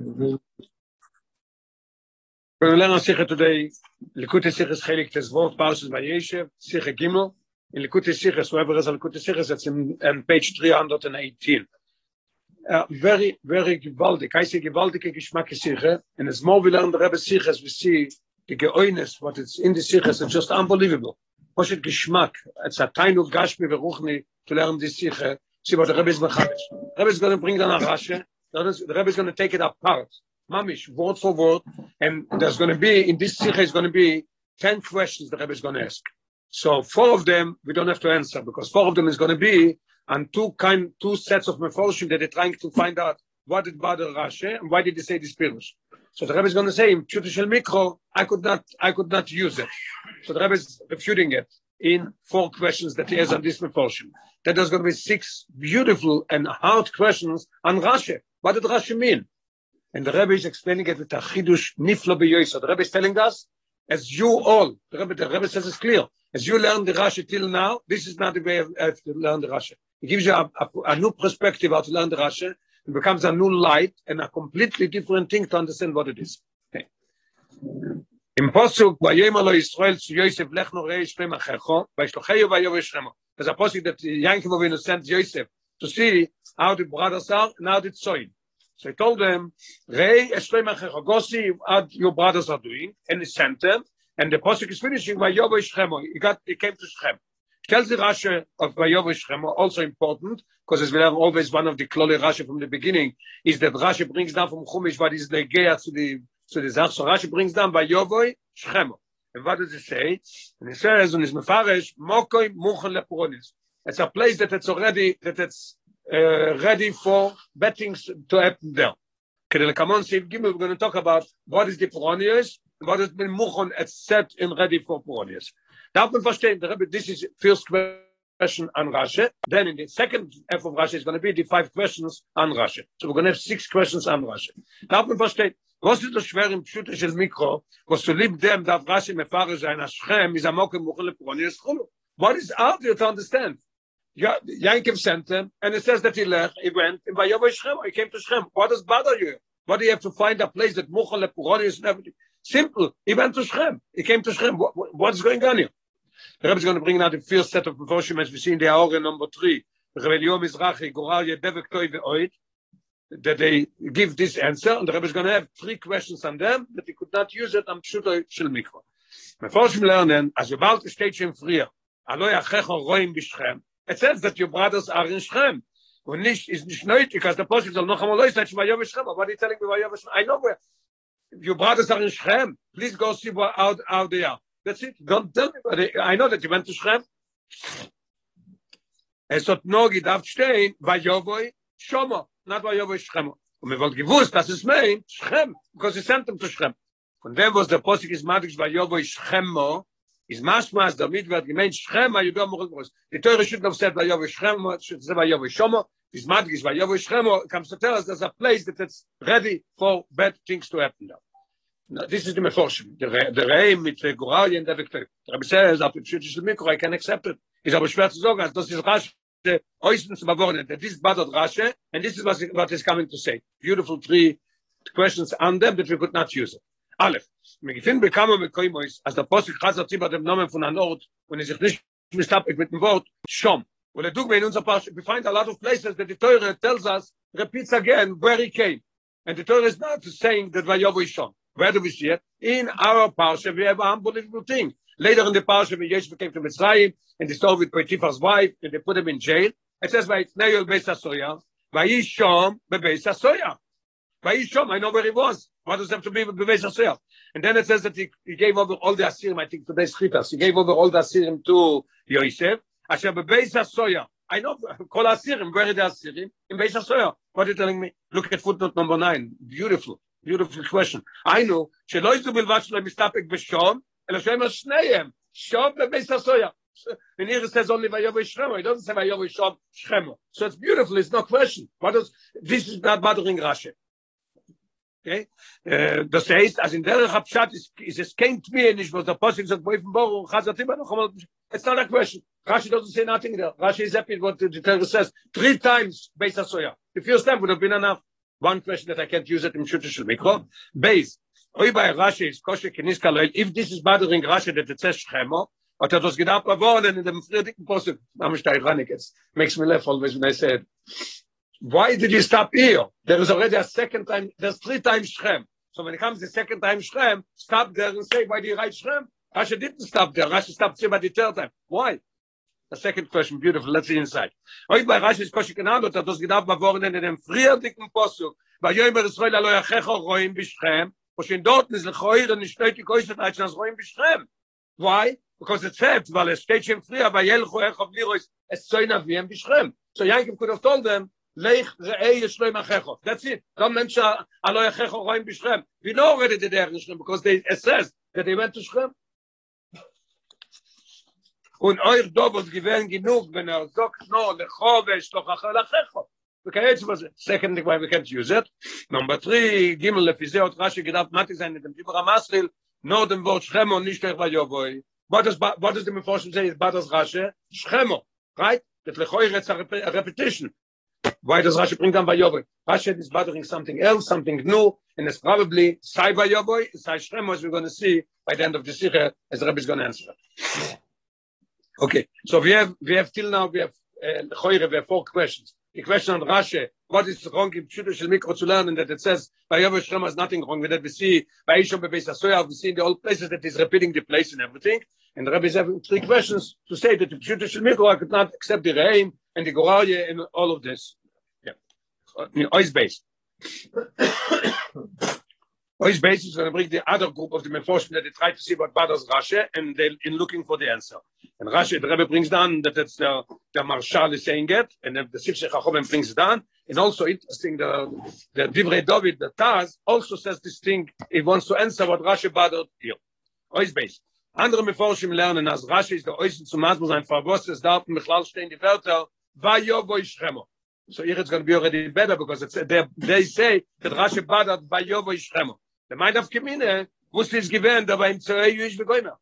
To learn Sikha today, Likutei Sikhas Chelik Tezvot, Parshas Vayeshev, Sikha Gimel. In Likutei Sikhas, whoever is on Likutei Sikhas, it's in, in page 318. Uh, very, very gewaltig. I say gewaltige Geschmack Sikha, and as more we learn the Rebbe Sikhas, we see the geoines, what it's in the Sikhas, it's just unbelievable. Poshet Geschmack, it's a tainu gashmi veruchni to learn this Sikha, see what the Rebbe is mechadesh. Rebbe is going to bring down a Rashi, the Rebbe is going to take it apart, mamish, word for word, and there's going to be, in this sikha is going to be 10 questions the Rebbe is going to ask. So four of them, we don't have to answer, because four of them is going to be on two kind, two sets of meforshim that they're trying to find out what did bother Rashi, and why did he say this pirush. So the Rebbe is going to say, in Pshutishel Mikro, I could not, I could not use it. So the Rebbe is refuting it in four questions that he has on this meforshim. That there's going to be six beautiful and hard questions on Rashi. What did Rashi mean? And the Rebbe is explaining it with a chidush niflo beyoisa. The Rebbe is telling us, as you all, the Rebbe, the Rebbe says it's clear, as you learn the Rashi till now, this is not the way of, to learn the Rashi. It gives you a, a, a, new perspective how to learn the Rashi. It becomes a new light and a completely different thing to understand what it is. Okay. Im Posuk, lo Yisrael zu Yosef lech no. There's a Posuk that Yankov sent Yosef to see how the brothers are and how the tzoin. So he told them, Rei Eshlema Chechogosi, what your brothers are doing, and he sent them, and the Posuk is finishing, by Vayovo Shchemo, he got, he came to Shchem. Tells the Rashi of Vayovo Shchemo, also important, because as we have always one of the Klole Rashi from the beginning, is that Rashi brings down from Chumash what is the Geya to the, to the Zach, so Rashi brings down by Vayovo Shchemo. And what does it say? And he says, and it's Mefarish, Mokoi Muchen Lepuronis. It's a place that it's already, that it's uh, ready for bettings to happen there. Kedel Kamon Sif Gimel, we're going to talk about what is the Puronius, what has been Muchon et set in ready for Puronius. Darf man verstehen, the Rebbe, this is first question on Rashi, then in the second half of Rashi is going to be the five questions on Rashi. So we're going to have six questions on Rashi. Darf man verstehen, was ist das schwer im Pschute של Mikro, was zu lieb dem darf Rashi mefahre sein, is lepuronius chulu. What is there to understand? Yankiv sent him, and it says that he left, he went, and by Shem, he came to Shem. What does bother you? What do you have to find a place that Muchal Lepuroni is everything? Simple. He went to Shem. He came to Shem. What, what's going on here? The Rebbe is going to bring out the first set of Mefoshim as we see in the Aure number three. Ve'oid, that they give this answer, and the Rebbe is going to have three questions on them, but he could not use it on Pshuto Shel Mikro. Mefoshim lernen, as you about to state Shem Friya, Alo Yachecho Roim Bishchem, it says that your brothers are in Shem. Und nicht, ist nicht nötig, because the Apostle soll noch einmal los sein, Shema Yom Shem. What are you telling me about Yom Shem? I know where. Your brothers are in Shem. Please go see what, how they are. That's it. Don't tell me. I know that you went to Shem. Es hat nur gedacht stehen, Vayovoi Shomo, not Vayovoi Shem. Und wir wollten gewusst, dass es meint, Shem, because he sent them to Shem. Und there was the Apostle is Madrish Vayovoi Shemo, is mas mas damit wird gemeint schem a mochel groß die teure shit noch sagt ja schem shit ze ja shomo. Is madgish va ja schem comes to tell us there's a place that it's ready for bad things to happen now. Now this is the meforshim the the reim mit the goralien der vektor der says up shit is the mikro i can accept it. Is aber schwer zu sagen das ist rasch äh, oistens bewornen that this bad rashe äh, and this is what what is coming to say. Beautiful three questions on them that we could not use it Aleph. Mir gefin bekam mit Koimois, als der Apostel Chazar Ziba dem Namen von an Ort, und er sich nicht mistapik mit dem Wort, Shom. Und er dugme in unser Pasch, we find a lot of places that the Torah tells us, repeats again, where he came. And the Torah is not saying that Vayovu is Shom. Where do we see it? In our Parsha, we have a unbelievable thing. Later in the Parsha, when Yeshua came to Mitzrayim, and they saw with Potiphar's wife, and they put him in jail, it says, Vayitneu Beis HaSoya, Vayishom HaSoya. By Vayishom, I know where he was. What does it have to be with Bevesh Asher? And then it says that he, he gave over all the Asirim, I think to the Chitas, he gave over all the Asirim to Yosef. Asher Bevesh Asher, I know, call Asirim, where are the Asirim? In Beis Asher. What are you telling me? Look at footnote number nine. Beautiful, beautiful question. I know, שלא יזו בלבד שלא מסתפק בשום, אלא שאומר שניהם, שום בבייס הסויה. And here it says only Vayovo Shremo. It doesn't say Vayovo Shremo. So it's beautiful. It's no question. What is, this is not bothering Rashi. Okay? Uh, das heißt, als in der Habschat ist, ist es kein Tmir, nicht was der Posting sagt, wo ich von Boru, Chazat immer noch einmal, it's not a question. Rashi doesn't say nothing there. Rashi is happy what the, Torah says. Three times, Beis HaSoya. The first time would have been enough. one question that I can't use it in Shutter Mikro. Base. Oi bei Rashi is kosher keniska loel. If this is bothering Rashi that it says Shchemo, hat er das gedacht geworden in dem friedigen Posuk. Am Stein Ranikes. Makes me laugh always when I said, why did you stop here? There is already a second time, there's three times Shchem. So when it comes the second time Shchem, stop there and say, why do you write Shchem? Rashi didn't stop there. Rashi stopped here by the third time. Why? The second question, beautiful. Let's see inside. Oi bei Rashi is kosher kenado, hat er das gedacht geworden in dem friedigen Posuk. Bei Yomer Israel alo yachecho roim b'Shchem. was in dort is lechoir und steht die koise als roim beschreiben why because it said weil es steht schon früher bei khoer auf mir es na wie beschreiben so yankem could have told them lech ze ey yeshloim achecho that's it. Don't men she alo achecho roim bishrem we no read it there because they says that they went to shrem Und oyr dobos given genug wenn er sagt no le chove shlo chachal achecho because it's was second thing why we can't use it. Number 3 gimel le fizot rash gedaf matik zayn mit dem gibber masril no dem vot shrem un nicht what does what does the mefoshim say is badas rashe? Shrem right? That lechoy retsa repetition. Why does rashi bring down by yoboy rashi is bothering something else something new and it's probably sai by yoboy sai schemo as we're going to see by the end of the sikha as rabbi is going to answer okay so we have we have till now we have uh, lechoy we have four questions the question on Rashi, what is wrong in Pshuto Shel Mikro to learn, that it says, by Yovel Shrem has nothing wrong with that. We see, by Bebeis HaSoya, we see in the old places that he's repeating the place and everything. And the Rebbe is having three questions to say that the Pshuto Shel Mikro, I could not accept the Reim and the Goralye and all of this. Yeah. In base. Is going to bring the other group of the Mefoshim that they try to see what bothers Rashi, and they're in looking for the answer. And Rashi, the Rebbe brings down that it's the, the eh, Marshal is saying it, and the Sifshe Chachomim brings it down. And also interesting, the, the Divrei David, the Taz, also says this thing, he wants to answer what Rashi bothered here. Ois base. Andere Meforshim lernen, as Rashi is the Oisen zum Masmur sein Verboss, es darf im Mechlal stehen die Wörter, Vayo vo Ishremo. So here it's going to be already better, because it's, they, they say that Rashi bothered Vayo vo Ishremo. The mind of Kemine, wusste es gewähnt, aber im Zerei Yuish begoimer.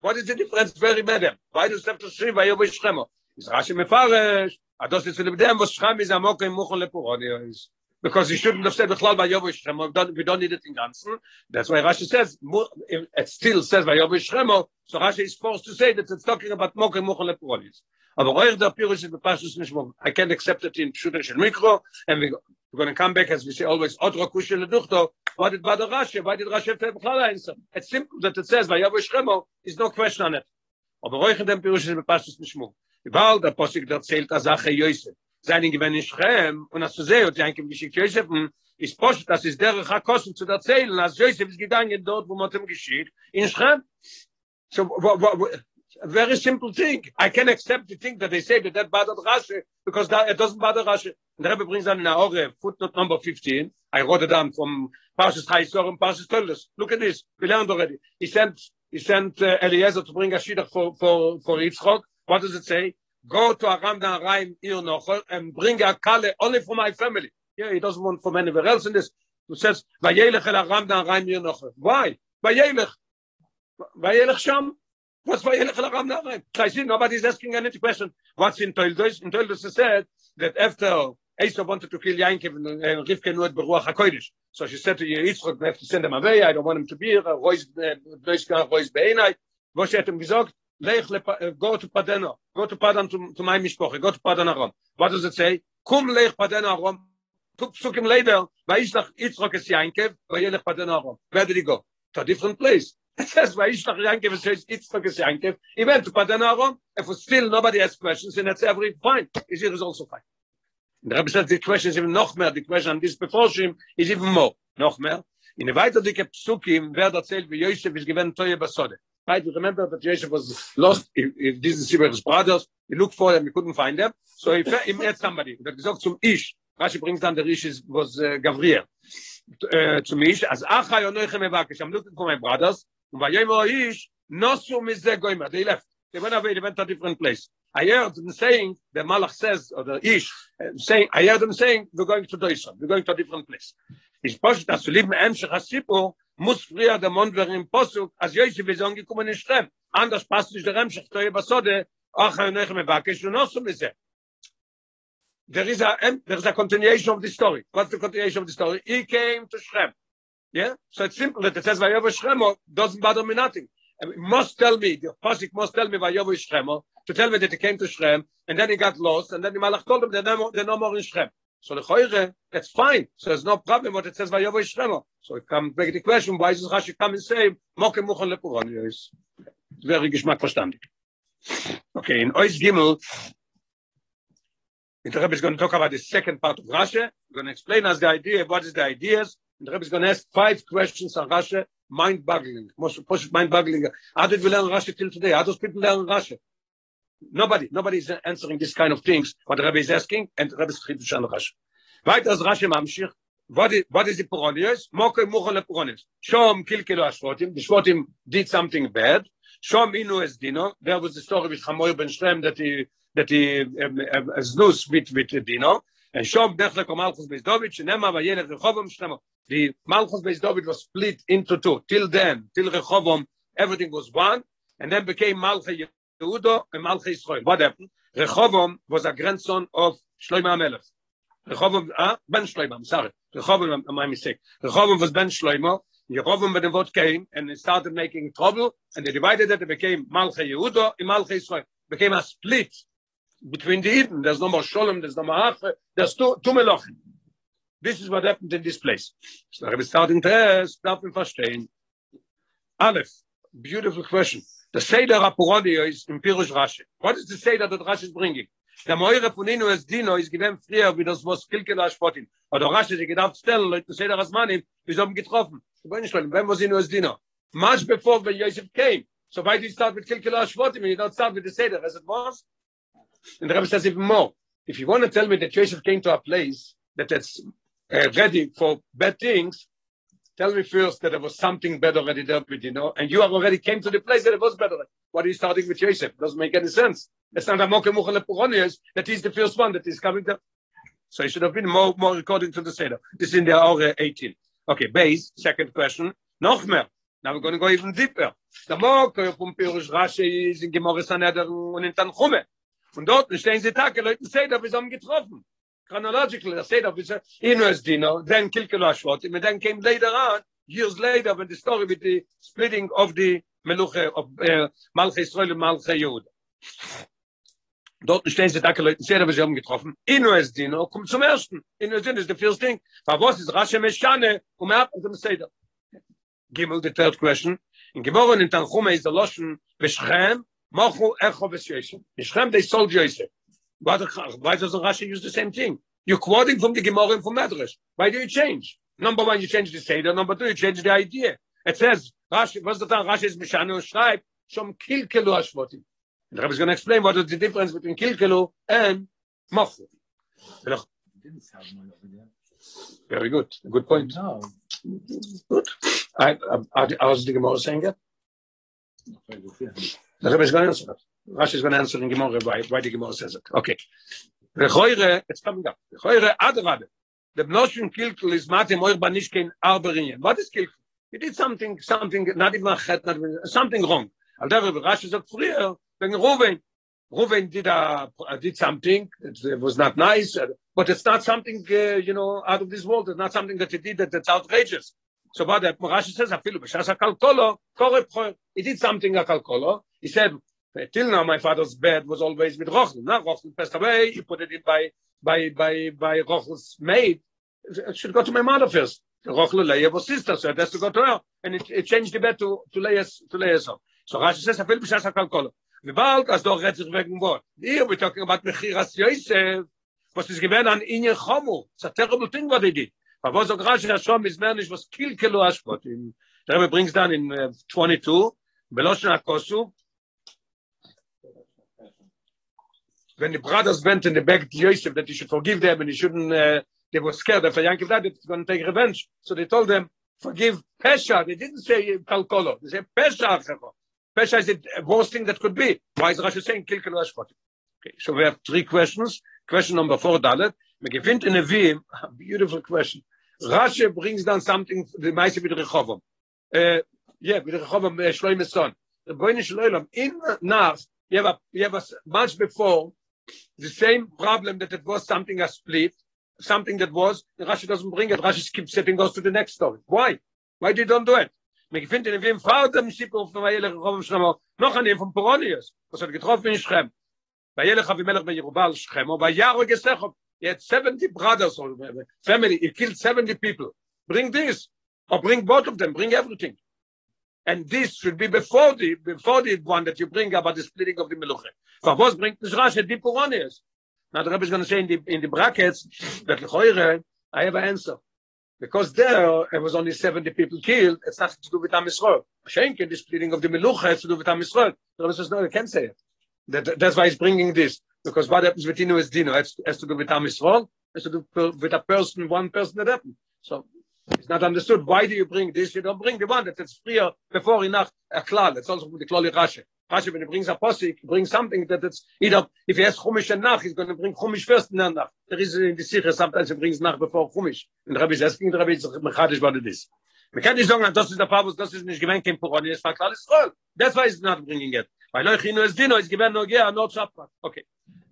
What is the difference very madam? Why do you have to say wish them? Is Rashi mefarish? Ados is with them was Shem is amok in Mukhon lepuroni is because he shouldn't have said Bechlal by Yovish Shem. We don't need it in Ganzen. That's why Rashi says it still says by Yovish Shem. So Rashi is forced to say that it's talking about Mok in Mukhon lepuroni. Aber Roich der Pirush is the Pashtus Nishmov. I can't accept it in Pshuta Shel Mikro, and we, we're going to come back, as we say always, Otro Kushel Leduchto, what did Bada Rashi, why did Rashi to have answer? It's simple that it says, Vayavu Shremo, is no question on it. Aber Roich der Pirush is the Pashtus Nishmov. Überall der Posik erzählt, als Ache Yosef, in Schrem, und Yosef, ist Posik, das ist der zu gegangen dort, wo man ihm geschieht, in Schrem. So, a very simple thing. I can accept the thing that they say that that bothered Rashi because that, it doesn't bother Rashi. And the Rebbe brings down in Aore, footnote number 15. I wrote it down from Parshas Chaisor and Parshas Toldos. Look at this. We learned already. He sent, he sent uh, Eliezer to bring a shidduch for, for, for Yitzchok. What does it say? Go to Aram Dan Raim Ir Nochel and bring a kale only for my family. Yeah, he doesn't want from anywhere else in this. He says, Vayelech el Aram Dan Raim Ir Nochel. Why? Vayelech. Vayelech Sham. What's why Elech Ram Naraim? I see nobody's asking any question. What's in Toldos? In Toldos it said that after Esau wanted to kill Yankov and, and Rivka knew it Beruach HaKodesh. So she said to Yitzchak, we have to send him away. I don't want him to be here. Roy's, uh, Roy's Beinai. Wo she hat ihm gesagt, Lech, go to Padena. Go to Padan to, to my mishpoche. Go to Padan Aram. What does it say? Kum Lech Padan Aram. Two psukim later, Vayishlach Yitzchak es Yankov, Vayelech Padan Aram. Where did he go? To a different place. It says, Vayishlach Yankov, it says, Yitzchak es Yankov. He went to Padan Aram. If still nobody has questions, then that's every fine. His ear is also fine. And the Rebbe says the question is even noch mehr, the question on this before him is even more, noch mehr. In the weiter dicke Psukim, wer erzählt, wie Yosef is given Toye Basode. Right, you remember that Yosef was lost, if this is his brothers, he looked for them, he couldn't find them, so he, he met somebody, that gesagt zum Ish, Rashi brings down the Ish is, was uh, Gavriel, uh, zum Ish, as Achai onoichem evakish, I'm looking for my brothers, and vayomo Ish, nosu mizeh goyma, they left, they went away, they went to a different place. I heard them saying, the Malach says, or the Ish, uh, saying, I heard them saying, we're going to Doison, we're going to a different place. Ich poste, dass du lieben Emschach Hasipo, muss früher der Mond im Posuk, als gekommen in. Anders passt der Emschach, Toye Basode, ach, er nech me bakish, und so mit there is a there is a continuation of the story. What's the continuation of the story? He came to Shem. Yeah? So it's simple that it says Vayovo Shremo doesn't bother me nothing. It must tell me, the Pasik must tell me Vayovo Shremo, to tell me that he came to Shrem, and then he got lost, and then the Malach told him they're no no more in Shrem. So the Choyre, that's fine. So there's no problem what it says Vayovo Shremo. So it comes back the question, why does Rashi come and say, Moke Muchon Lepuron? It's very geschmack verstandig. Okay, in Ois Gimel, the Rebbe is going to talk about the second part of Rashi. We're going to explain us the idea, what is the ideas, the Rebbe is going to ask five questions on Rashi, mind-boggling, most mind-boggling. How did we learn Rashi till today? How does people learn Rashi? Nobody, nobody is answering this kind of things, what Rebbe is asking, and Rebbe is to share Rashi. Weiter as Rashi mamshich, what is, what is the Puronius? Moke muchon le Puronius. Shom kilkelo ashvotim, the Shvotim did something bad. Shom inu es dino, there was the story with Chamoy ben Shlem that he, that he, um, um, znus with, with Dino. And Shom dechle ko Malchus beis David, shenema vayelech rechovom shlemo. the Malchus Beis David was split into two. Till then, till Rechovom, everything was one, and then became Malchus Yehuda and Malchus Israel. What happened? Rechovom was a grandson of Shlomo HaMelech. Rechovom, ah, Ben Shlomo, I'm sorry. Rechovom, my mistake. Rechovom was Ben Shlomo. Rechovom, when the vote came, and started making trouble, and they divided it, it became Malchus Yehuda and Malchus Israel. became a split between the Eden. There's no more Sholem, there's no more Afe, there's two, two Melochim. This is what happened in this place. So I'm starting to ask, darf man verstehen. Aleph, beautiful question. The Seder HaPurodio is in Pirush Rashi. What is the Seder that Rashi is bringing? Der Moire von Inu Dino ist gewinn früher, wie das was Kilkele Ashpotin. Oder Rashi, sie gedacht stellen, Leute, Seder Asmanim, wir haben getroffen. Ich bin nicht when was Inu es Dino? Much before when Yosef came. So why do you start with Kilkele Ashpotin when you don't start with the Seder as it was? And the Rebbe says even more. If you want to tell me that Yosef came to a place that it's uh, ready for bad things, tell me first that there was something bad already there with you know, and you have already came to the place that it was better. What are you starting with Yosef? Doesn't make any sense. It's not a moke muchel lepuronius that he's the first one that is coming there. So it should have been more, more according to the Seder. This is in the hour 18. Okay, base, second question. Noch mehr. Now we're going to go even deeper. The moke from Pirush Rashi is in Gemorah Saneder und in Tanchume. Und dort stehen sie Tage, Leute Seder, wir haben getroffen. Chronologically the state of it in was dino then kilkelo ashvot and then came later on years later when the story with the splitting of the meluche of uh, malche israel and malche yud dort stehen sie da leute sehr wir haben getroffen. In was dino kommt zum ersten. In was ist the first thing. War was ist rasche mechane um er zum seder gimel the third question. In geboren in tanchum is the loschen beschrem machu echo beschem beschrem they sold joseph Why does Rashi use the same thing? You're quoting from the Gemara and from Medrash. Why do you change? Number one, you change the Seder. Number two, you change the idea. It says, Rashi, what's the time Rashi is Mishanu Shraib, Shom Kilkelu Ashvotim. The Rebbe is going to explain what is the difference between Kilkelu and Mochu. Very good. Good point. No. Good. I, I, I was the Gemara saying it? The Rebbe is going to answer that. Rashi is going to answer in Gemara why, why the Gemara says it. Okay. Rechoire, it's coming up. Rechoire Adrabe. The notion kilkel is matim oir banishkein arberinyen. What is kilkel? He did something, something, not even a chet, not even, something wrong. Al der Rashi sagt früher, wegen Ruven. Ruven did a, did something, it, was not nice, but it's not something, uh, you know, out of this world. It's not something that he did that, that's outrageous. So what the Rashi says, afilu b'shas kalkolo, kore He did something a. He said, till now my father's bed was always with Rochel. Now Rochel passed away, he put it in by by by by Rochel's maid. It should go to my mother first. Rochel Leah was sister, so it has to go to her. And it, it changed the bed to to Leah's to Leah's son. So Rashi says, "Afil b'shas hakol V'bald as doch redt sich wegen Wort. Here we're talking about Mechiras Yosef. Was is given an Inye Chomu. It's a terrible thing what they did. But was auch Rashi Hashem is mehr nicht was Kilkelo Ashpot. Der Rebbe brings down in uh, 22, Beloshna Akosu, when the brothers went and they begged Yosef that he should forgive them and he shouldn't, uh, they were scared after Yankov died, it's going to take revenge. So they told them, forgive Pesha. They didn't say Kalkolo. They said Pesha. Pesha is the worst thing that could be. Why is Rashi saying Kilkel Okay, so we have three questions. Question number four, Dalet. We gefind in a beautiful question. Rashi brings down something, the Maise with Rechovom. Uh, yeah, with Rechovom, uh, Shloime's son. The Boine Shloilom, in Nas, you have, a, you have a, much before, The same problem that it was something a split, something that was, Rashi doesn't bring it, Rashi keeps setting goes to the next story. Why? Why did don't do it? Mir gefindt in dem Vater im Sippo von Vayelech Rom Shremo, noch an von Poronius, was hat getroffen in Schrem. Vayelech Avimelech bei Yerubal Shremo, bei Yaro Gesechov, he had 70 brothers or family, he killed 70 people. Bring this, or bring both of them, bring everything. And this should be before the, before the one that you bring about the splitting of the Meluche. For what bring the Rashi the Poronius? Now the Rebbe is going to say in the, in the brackets, that Lechoire, I have an answer. because there it was only 70 people killed it's nothing to do with Am Yisrael the splitting of the Melucha has to do with Am the Rebbe says no you can't say it that, that's why he's bringing this because what happens with Dino is Dino it has to do with Am Yisrael has to do with a person one person that happened so it's not understood why do you bring this you don't bring the one that it's free before enough a klal it's also the klali rashe Rashi, when he brings a posik, he brings something that it's either, if he has chumish and nach, he's going to bring chumish first and nach. There is in the sikha, sometimes he brings nach before chumish. And Rabbi is asking, the Rabbi is mechadish what it is. We can't just say, das ist der Pavus, das ist nicht gewinnt, kein Puroni, es war klar, es roll. That's why he's not bringing it. Weil euch hinu es dino, es gewinnt no gea, no chapra. Okay.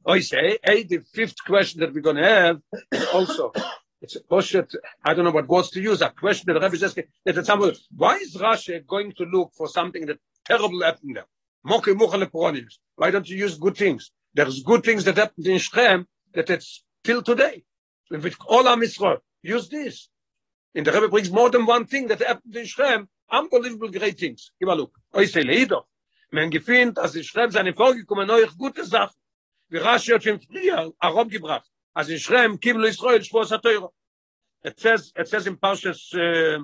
I say, hey, the fifth question that we're going to have, also, it's question, I don't know what words to use, a question that the Rabbi is asking, that why is Rashi going to look for something that terrible happened there? Why don't you use good things? There's good things that happened in Shrem that it's till today. With all our Israel, use this. In the Rebbe brings more than one thing that happened in Shrem, unbelievable great things. Give a look. Oi say leido. Men gefindt, as in Shrem seine vorgekommen neue gute Sachen. Wie Rashi hat schon früher Arom gebracht. As in Shrem kiblu Israel shvos ha It says, it says in Parshas, uh,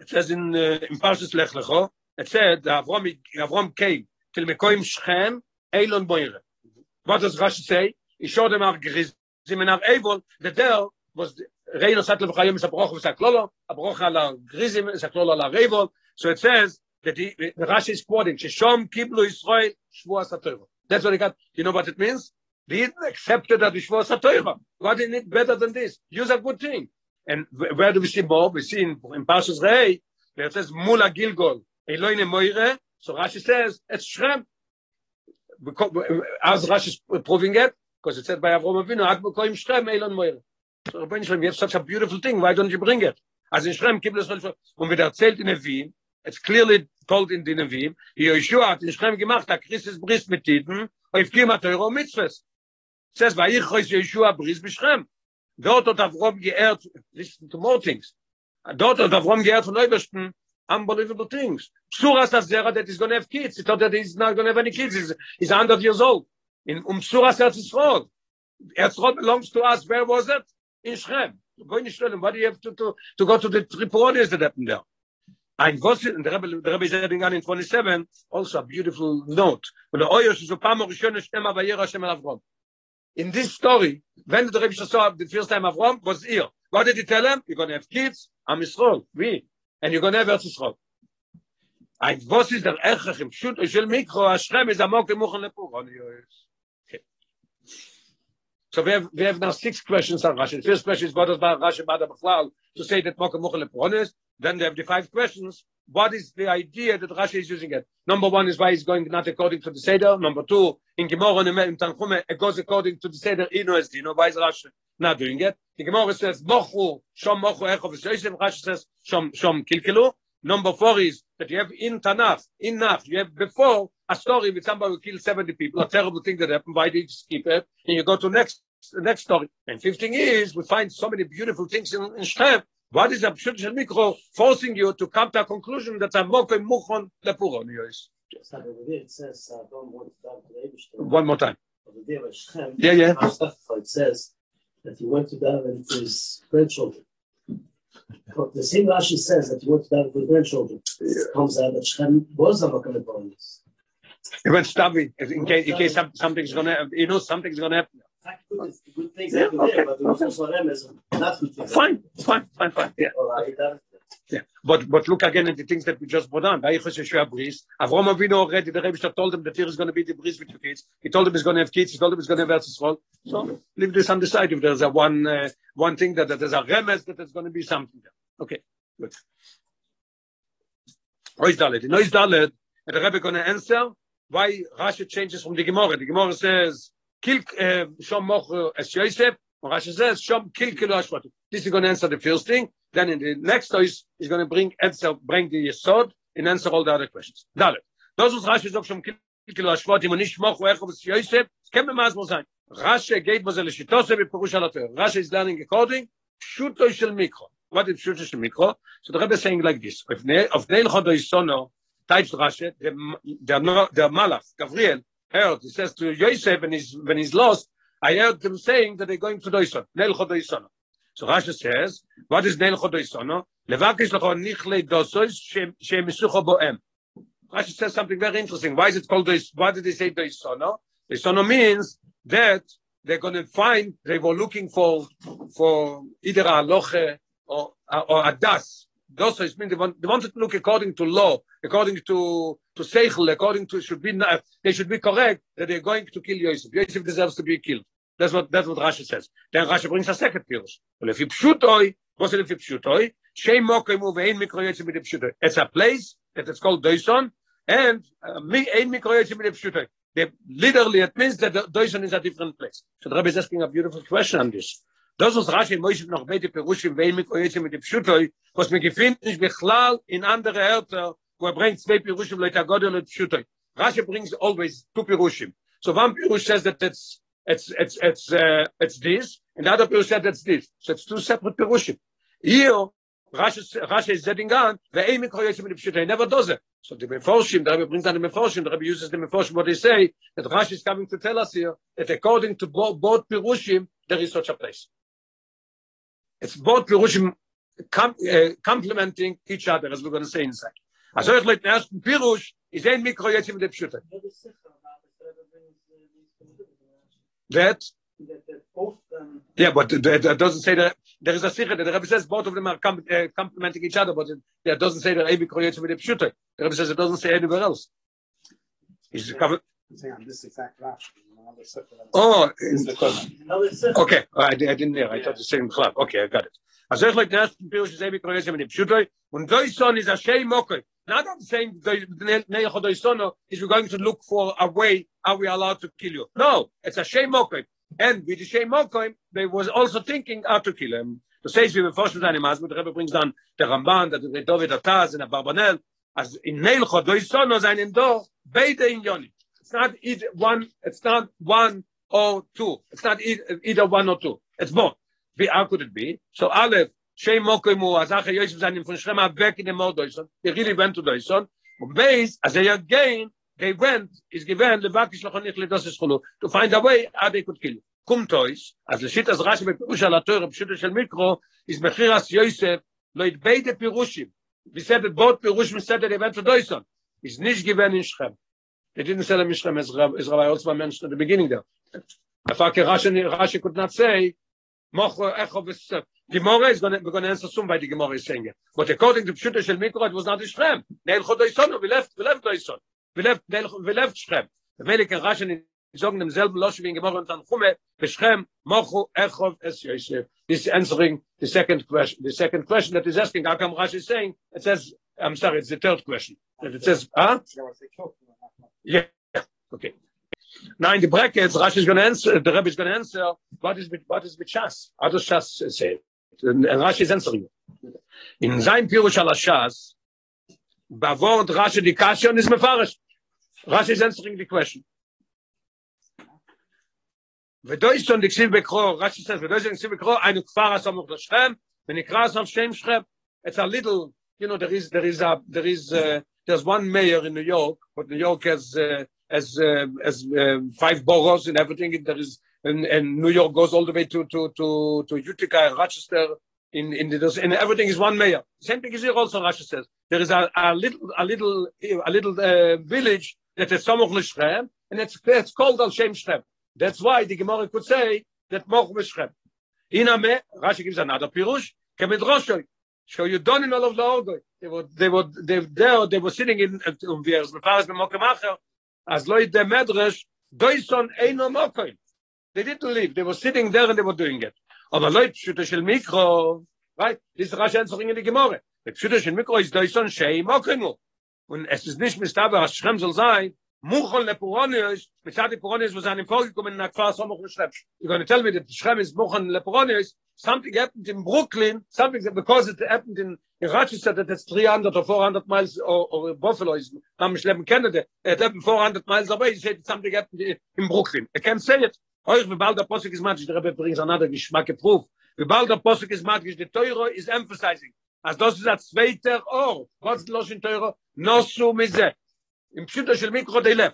it says in, uh, in Parshas Lech Lecho, it said that Avram, Avram came till Mekoim Shechem, Eilon Boire. What does Rashi say? He showed them our Grizim and our Evil, that there was the Reino Satlev Chayim is a broch of Saklolo, a broch ala Grizim, Saklolo ala Evil. So it says that he, the Rashi is quoting, Shishom Kiblu Yisrael, Shvua Satoro. That's what he got. You know what it means? They accepted that Shvua Satoro. What do you need better than this? Use a good thing. And where do we see more? We see in, in Parshas Rei, where it says Mula Gilgol, Eloine Moire, so Rashi says, it's Shrem. As Rashi is proving it, because it said by Avrom Avinu, Ad Mokoim Shrem, Elon Moire. So Rabbi Shrem, you have such a beautiful thing, why don't you bring it? As in Shrem, Kibbutz Shrem, und wird erzählt in Nevim, it's clearly told in the Nevim, Yeshua hat in Shrem gemacht, a Christus Bris mit Tiden, auf Kima Teuro Mitzvahs. says by ich khoys yeshua bris beschrem dort hat avrom geert nicht to more things. Dort hat avrom geert von neubesten unbelievable things. Suras das zera that is going to have kids. It that is not going to have any kids. Is is 100 years old. In um Sura herz is rot herz rot belongs to us. Where was it? In schrem going to tell what do you have to to, to go to the tripod that happened there? Ein was in der rebel der rebel zeding in 27 also a beautiful note. When the oyos so a pamor schöne avayir, bei avayir, schemel avrom. In this story, when the Rebbe saw the first time Avram was here, what did he tell him? You're going to have kids. I'm Yisrael. We. and you're going to have Eretz Yisrael. Ein was ist der Echach im Schut shel Mikro, Hashem is amok emuchen oh, lepur. So we have, we have now six questions on Rashi. The first question is, what does Rashi Bada B'chlal to say that Mocha Mocha Leponis? Oh, Then they have the five questions. What is the idea that Rashi is using it? Number one is why he's going not according to the Seder. Number two, in Gemara in Tanchume, it goes according to the Seder. Ino es Dino. Why is Rashi not doing it? The Gemara says, Mochu, Shom Mochu Echov Yosef. Rashi says, Shom, Shom Kilkilu. Number four is that you have in Tanakh, in Nach, you have before a story with somebody who killed 70 people, a terrible thing that happened, why did you skip it? And you go to next the next story. And 15 years, we find so many beautiful things in, in. What is Abshut Shel Mikro forcing you to come to a conclusion that I'm more muchon lepuron, Yois? It says, uh, One more time. Yeah, yeah. It says that he went to daven for his grandchildren. But the same Rashi says that he went to for his grandchildren. It comes out that Shem was a Lepuronis. He went stubby in case, in case something's going to happen. You know, something's going to happen. Good things Yeah, happen okay, there, but it okay. also them as not good things. Fine, fine, fine, fine. Yeah. But but look again at the things that we just brought on. Yeshua bris. Avram Avinu already. The Rebbe told him that here is going to be the bris with your kids. He told him he's going to have kids. He told him he's going to have Eretz. So leave this on the side. If there's a one uh, one thing that, that there's a remes that there's going to be something there. Okay, good. Ois Dalet. In Ois Dalet, and the Rebbe going to answer why Rashi changes from the Gemara. The Gemara says Eh, shom moch es yosef Rashi says shom kill kilo ashvat this is going to answer the first thing. Then in the next is is going to bring answer bring the yesod and answer all the other questions. Dalet those was Rashi zok shom kill kilo ashvat im nicht moch wer es yosef kem be maz mozain. Rashi geht mo ze le shitose be pirush al Rashi is learning according shuto shel mikro. What is shuto shel mikro? So the rabbi is saying like this of neil chodo isono types Rashi the malach Gabriel heard he says to Yosef when he's when he's lost I heard them saying that they're going to Doison Neil Chodoisono so Rashi says what is Neil Chodoisono levakish lecho nichle dosois shem misucho boem. Rashi says something very interesting. Why is it called Dois why did they say Doisono Doisono means that they're going to find they were looking for for either a loche or or a das. Those is mean they, want, they wanted to look according to law according to to according to should be they should be correct that they're going to kill Yosef. Yosef deserves to be killed. That's what that's what Rashi says. Then Rashi brings a second pirush. Well if you pshutoi what's it if you pshutoi shame mokai move ein mikro Yosef with pshutoi it's a place that it's called Doison and uh, ein mikro Yosef with pshutoi they literally it means that Doison is a different place. So the Rabbi is asking a beautiful question on this. Das was Rashi Moshe noch beide Perush im Wein mit euch mit dem Schutoi, was mir gefindt nicht in andere Härter, wo er bringt zwei Perush mit der Gott und Schutoi. Rashi brings always two Perush. So one Perush says that it's it's it's it's uh, it's this and the other Perush says that's this. So it's two separate Perush. Here Rashi Rashi is setting on the aim mit euch mit dem never does it. So the Meforshim, the Rebbe brings down the Meforshim, the Rebbe uses the Meforshim, what they say, that Rashi is coming to tell us here, that according to both, both Pirushim, there is such a place. it's both pirushim com uh, complementing each other as we're going to say inside ich like erst pirush is mikro jetzt mit der psute that? Yeah but that doesn't say that there is a that the rabbi says both of them are com uh, complementing each other but it yeah, doesn't say that mikro jetzt mit der psute the rabbi says it doesn't say anywhere else. Is covered? This exact rashi Oh, okay. I, I didn't hear. I thought the same club. Okay, I got it. Like das Pirush is every cross in the Pshutoy und Doison is a shame. Not I'm saying the Neil Doisono is we're going to look for a way how we are allowed to kill you. No, it's a shame mocker. And with the shame mocker, they was also thinking how to kill him. Das heißt, wie wir forschen seine Maß, mit der Rebbe bringt dann der Ramban, der David Ataz, der Barbanel, as in Neil Doisono seinen doch, beide in Yoni. It's not either one it's not one or two. It's not either one or two. It's both. How could it be? So Aleph, shame mokimu azach yosef zanim von shrema back in the they really went to doison. Und base as they again they went is given the bakish lochon ich ledos to find a way how they could kill. Kum tois as leshit az rash be pirush al atoyr pshut shel mikro is mechir as yosef lo it beide pirushim. We said that both pirushim said that they went They didn't say the Mishnah as Rabbi also mentioned at the beginning there. The fact Rashi, Rashi could not say, Mocho Echo V'Sef. Uh, Gemara is going to, we're going to answer soon by the Gemara is saying it. But according to Pshuta Shel Mikra, it was not Shrem. Neil Chodoisonu, we left, we left Doison. We left, we left Shrem. The Melik and Rashi sagen demselben Losch wie in Gemara Tanchume, Echov, Es Yosef. This is answering the second question. The second question that is asking, how come Rashi is saying, it says, I'm sorry, it's the third question. That it says, huh? Yeah. Okay. Now in the brackets, Rashi is going to answer, the Rebbe is going to answer, what is with, what is with Shas? How does Shas say? And Rashi is answering. In sein Pirush al Shas, Bavod Rashi the question is mefarish. Rashi is answering the question. ודויסון דקסיב בקרו, רש"י says, ודויסון דקסיב בקרו, היינו כפר הסמוך לשכם, ונקרא סוף שם שכם. It's a little, you know, there is, there is a, there is, uh, there's one mayor in New York, but New York has uh, has uh, has uh, five boroughs and everything. There is and, and New York goes all the way to to to to Utica and Rochester. In in the, and everything is one mayor. Same thing is here also. Rashi says there is a, a little a little a little uh, village that is Samoch Lishrem, and it's it's called Al Shem Shrem. That's why the Gemara could say that Moch Lishrem. Iname Rashi gives another pirush. Kemedroshoy show you done in all of the orgo they were they were they there they were sitting in um wir as faras be mokemacher as loy de medrash doison eino mokoy they didn't leave. They were sitting there and they were doing it. Aber loy shute shel mikro right? This rash answering in the gemore the shute shel mikro is doison shei mokoy und es ist nicht mis dabei as schrem soll sein Muchon Leporonius, mit Zadi Poronius, was einem vorgekommen in der Kfar Somoch Schrem. You're going to tell me that the Schrem is Muchon Leporonius, something happened in Brooklyn, something that because it happened in in Rochester that it's 300 or 400 miles or, or Buffalo is I'm Schlem Canada, it happened 400 miles away, he said something happened in Brooklyn. I can't say it. Euch, wie bald der Posik ist matisch, der Rebbe brings another Geschmack proof. Wie bald der Posik ist matisch, the Teuro is emphasizing. As das ist ein zweiter Ort. Was ist los in Teuro? No so mize. Im Pschutter של מיקרו די לב.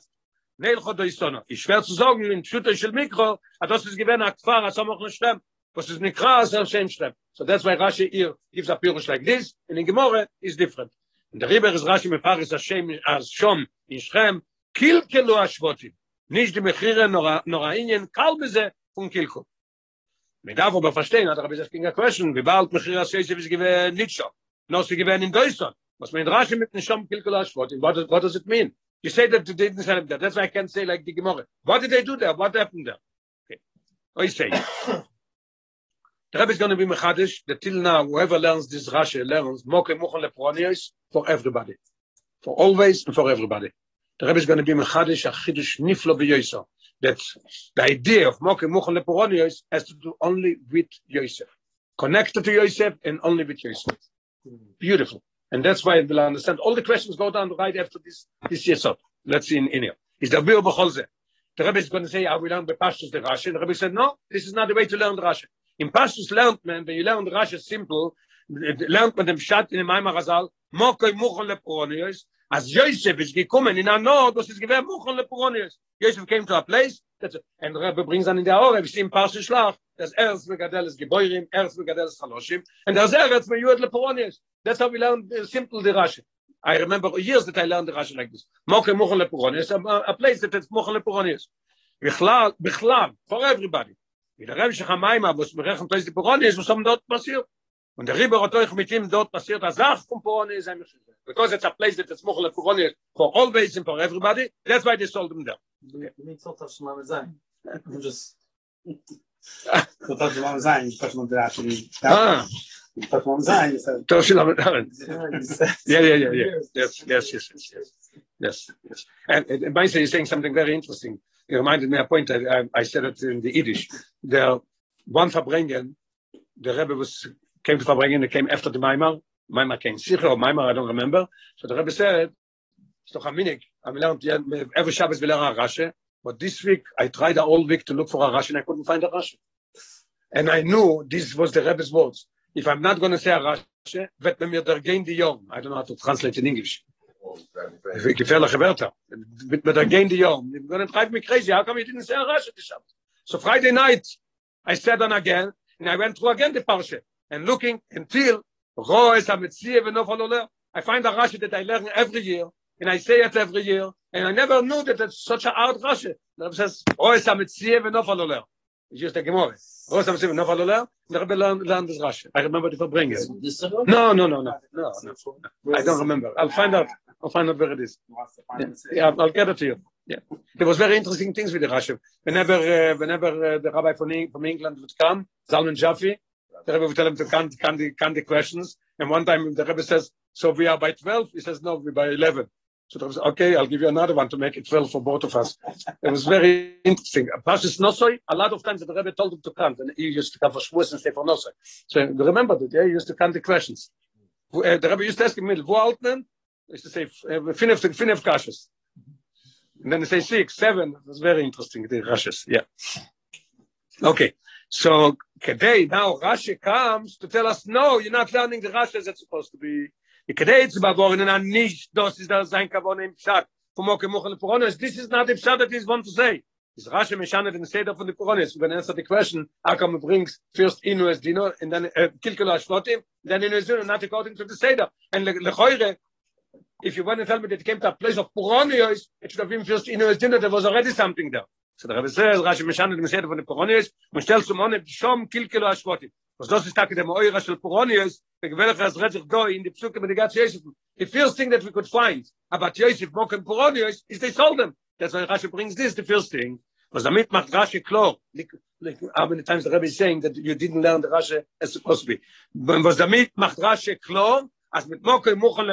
נהל חודו איסטונו. היא שוור zu sagen, im Pschutter של מיקרו, hat das ist gewähne הכפר, אז אמוך נשלם. was is nikra as er shem shlem so that's why rashi here gives a pure like this and in gemore is different and the river is rashi me faris as shem as shom in shem kil kelo ashvotim nicht die mechire nora nora inen kal beze fun kilko mit davo be verstehen hat er bis a question wie bald mechire as shem is gewen nicht so no sie gewen in deutschland was mein rashi mit shom kil kelo ashvotim what what does it mean You say that they didn't say that. That's why I can't say like the Gemara. What did they do there? What happened there? Okay. I say. The Rebbe is going to be mechadish that till now, whoever learns this Rashi learns Moke Muchon Lepronius for everybody. For always and for everybody. The Rebbe is going to be mechadish a chidush niflo b'yoyso. That the idea of Moke Muchon Lepronius has to do only with Yosef. Connected to Yosef and only with Yosef. Beautiful. And that's why we'll understand. All the questions go down right after this this yesod. Let's see in, in here. Is the Bill B'cholze? The Rebbe is going to say, I will learn the Pashtus the Rashi. The Rebbe said, no, this is not the way to learn the Rashi. In Pashtus lernt man, when you learn the Rashi simple, lernt man dem Shat in dem Maimar Hazal, Mokoi Muchon Lepronius, as Yosef is gekommen in a nord, was is gewer Muchon Lepronius. Yosef came to a place, en rab bring an in der ore er bestimmt paar schlach das erst begadel is geboyrim erst begadel is khaloshim and das erst mit yud le poronis that's how we learn uh, simple the i remember years that i learned the rush like this. Moke moch le poronis a place that it's moch le poronis בכלל בכלל for everybody. Mit der rabische hamaim abos berechnet is die poronis was haben um dort passiert. Und der riber otoch mit ihm dort passiert das sach von poronis sein because it's a place that it's moch le poronis for always and for everybody. That's why they sold them there. You need to touch my. I'm just... To touch my design, you touch my design. Ah, Touch my design, you said... touch my design. Yeah, yeah, yeah, yeah. Yes, yes, yes, yes, yes. Yes, yes. And, and Meinzer is saying something very interesting. He reminded me a point, I, I, I said it in the Yiddish. There, one Farbrengen, the Rebbe was, came to Farbrengen, it came after the Maimar. Maimar came, Sicher or Maimar, I don't remember. So the Rebbe said, learned, every Shabbos we a Rashi, but this week, I tried whole week to look for a Rashi and I couldn't find a Rashi. And I knew this was the Rebbe's words. If I'm not going to say a Rashi, wird mir der Gain die Yom. I don't know how to translate in English. gefährliche Wörter. Mit, mit der Gain die Yom. You're going to drive me crazy. How come you didn't say a Rashi this Shabbos? So Friday night, I said on again, and I went through again the Parsha, and looking until Ro es ha-metzieh v'nofal oleh. I find a Rashi that I learn every year, and I say it every year, and I never knew that it's such a hard Rashi. The Rebbe says, Ro es ha-metzieh v'nofal oleh. It's just a Gemara. Ro es ha-metzieh v'nofal. The Rebbe learned, learned this Rashi. I remember the Farbrengen. This is No, no, no, no, no, no. I don't remember. I'll find out. I'll find out where it is. Yeah, I'll get it to you. Yeah, there was very interesting things with the Rashi. Whenever, uh, whenever uh, the rabbi from, from England would come, Zalman Jaffe, the Rebbe would tell him to count, count, the, count the questions. And one time the Rebbe says, "So we are by 12? He says, "No, we're by 11." "Okay, I'll give you another one to make it 12 for both of us." It was very interesting. Pashas Nosoi, a lot of times the Rebbe told him to count, and he used to come for Shavuos and stay for Nosoi. So remember that? Yeah, he used to count the questions. Uh, the Rebbe used to ask him, "Wo altman?" He used to say, "Finef, finef kashas." And then they say six, seven. It was very interesting, the Rashes. Yeah. Okay. So today, now Rashi comes to tell us, no, you're not learning the Rashi as it's supposed to be. Today it's about and I'm nicht, das ist das sein Kavon im Pshat. From Moke Mochel Poronis. This is not the Pshat that he's want to say. Is Rashi Meshanet in the state of the Poronis. We're going to answer the question, how come he brings first Inu as Dino, and then uh, Kilkelo Ashvotim, then Inu as Dino, not according to the Seder. And Le- Lechoire, if you want to tell me that it came to a place of Poronios, it should have been first Inu as Dino, there was already something there. so der Rebbe sagt, Rashi mishan und mishan von der Koronius, und stellst um ohne Pshom kilkelo Ashkotim. Was das ist, dass der Meura von der Koronius, der Gewelle von Rezig Doi in die Psyche mit der Gatsch Yosef. The first thing that we could find about Yosef, Mok und Koronius, is they sold them. That's why Rashi brings this, the first thing. Was damit macht Rashi klar, like how many times the Rebbe is saying that you didn't learn the Rashi as supposed to be. Was damit macht Rashi klar, als mit Mok und Mok und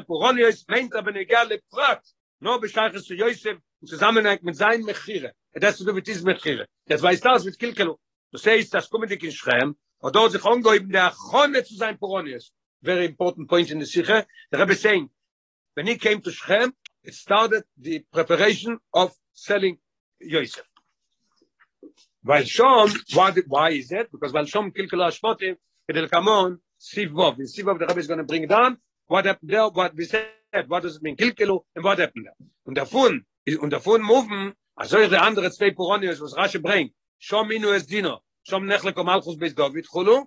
meint er, wenn er prat, no bescheiches zu Yosef, in Zusammenhang mit seinen Mechire. Das ist mit diesem Mechire. Das weiß das mit Kilkelo. Du siehst, das kommt in Schrem, und dort sich angeben, der Chone zu sein Poronius. Very important point in the. The Rebbe is saying, when he came to Schrem, it started the preparation of selling Yosef. Weil schon, why, why is that? Because weil schon Kilkelo Ashmotim, Kedel Kamon, Sivov. In Sivov, the Rebbe is going to bring down what happened there, what we said, what does it mean, Kilkelo, and what happened there. Und davon, und davon moven, also ihre andere zwei Poronius, was Rashi bringt, schon Minu es Dino, schon Nechle Komalchus bis David, Chulu,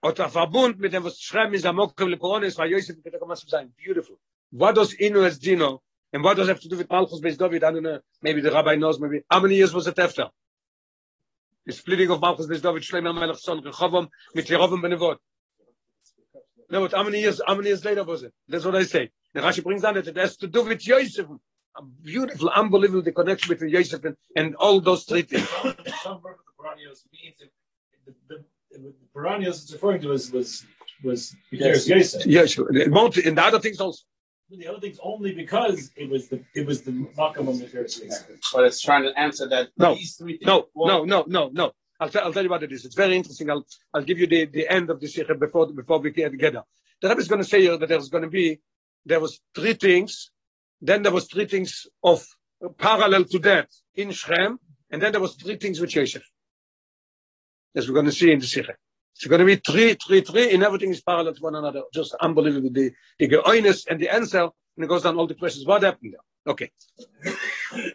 und der Verbund mit dem, was schreiben ist, Amokim le Poronius, war Yosef, bitte komm, was zu sein, beautiful. What does Inu es Dino, and what does have to do with Malchus bis David, I don't know, maybe the rabbi knows, maybe, how many years was it after? The splitting of Malchus bis David, Shlomo Melech son, Rechovom, mit Yerovam benevot. No, but how many years, how many years later was it? That's what I say. The Rashi brings down that it has to do with Yosef. A beautiful, unbelievable, the connection between Yosef and, and all those three things. Some work of the Baranios means it- the, the, the Baranios it's referring to was was was because Yosef. Yes, sure. And the other things also. The other things only because it was the it was the Makam of Mitiris Yosef. But it's trying to answer that No. these three things. No, well, no, no, no, no. I'll, tell I'll tell you what it is. It's very interesting. I'll, I'll give you the, the end of the Sikha before, before we get together. The Rebbe is going to say here that there's going to be, there was three things, then there was three things of parallel to that in Shrem, and then there was three things with Yosef. As we're going to see in the Sikha. It's going to be three, three, three, and everything is parallel to one another. Just unbelievable. The, the geoinus and the answer, and it goes down all the questions. What happened there? Okay.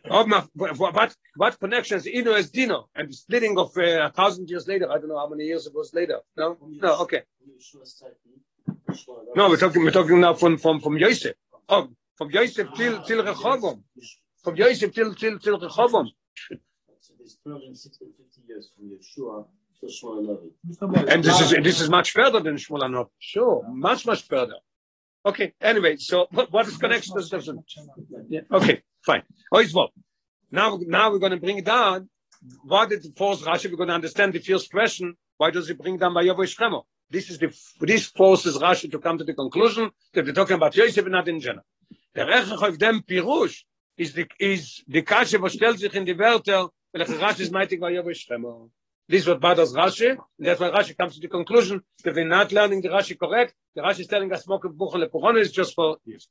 What, what connections Ino is Dino and the splitting of uh, a thousand years later? I don't know how many years it was later. No, no, okay. No, we're talking, we're talking now from from from Yosef. Oh, from Yosef till till Rechovom. From Yosef till till till Rechovom. So there's 350 years from Yeshua to Shmuel. And this is this is much further than Shmuel Anot. Sure, much much further. Okay. Anyway, so what, what is connection? Does doesn't. Okay. Fine. Oh, it's what. Now now we're going to bring down. What did force Rashi? We're going to understand the first question. Why does he bring down by Shremo? This is the this forces Rashi to come to the conclusion that we're talking about Yosef and not in general. Der Rechach of dem Pirush is the is the kashe was stellt sich in die Wörter, weil der Rashi is mighty by Yavo Shremo. This is what bothers Rashi, and that's why Rashi comes to the conclusion that we're not learning the Rashi correct. The Rashi is telling us Mokev Buchel Lepuchon is just for years.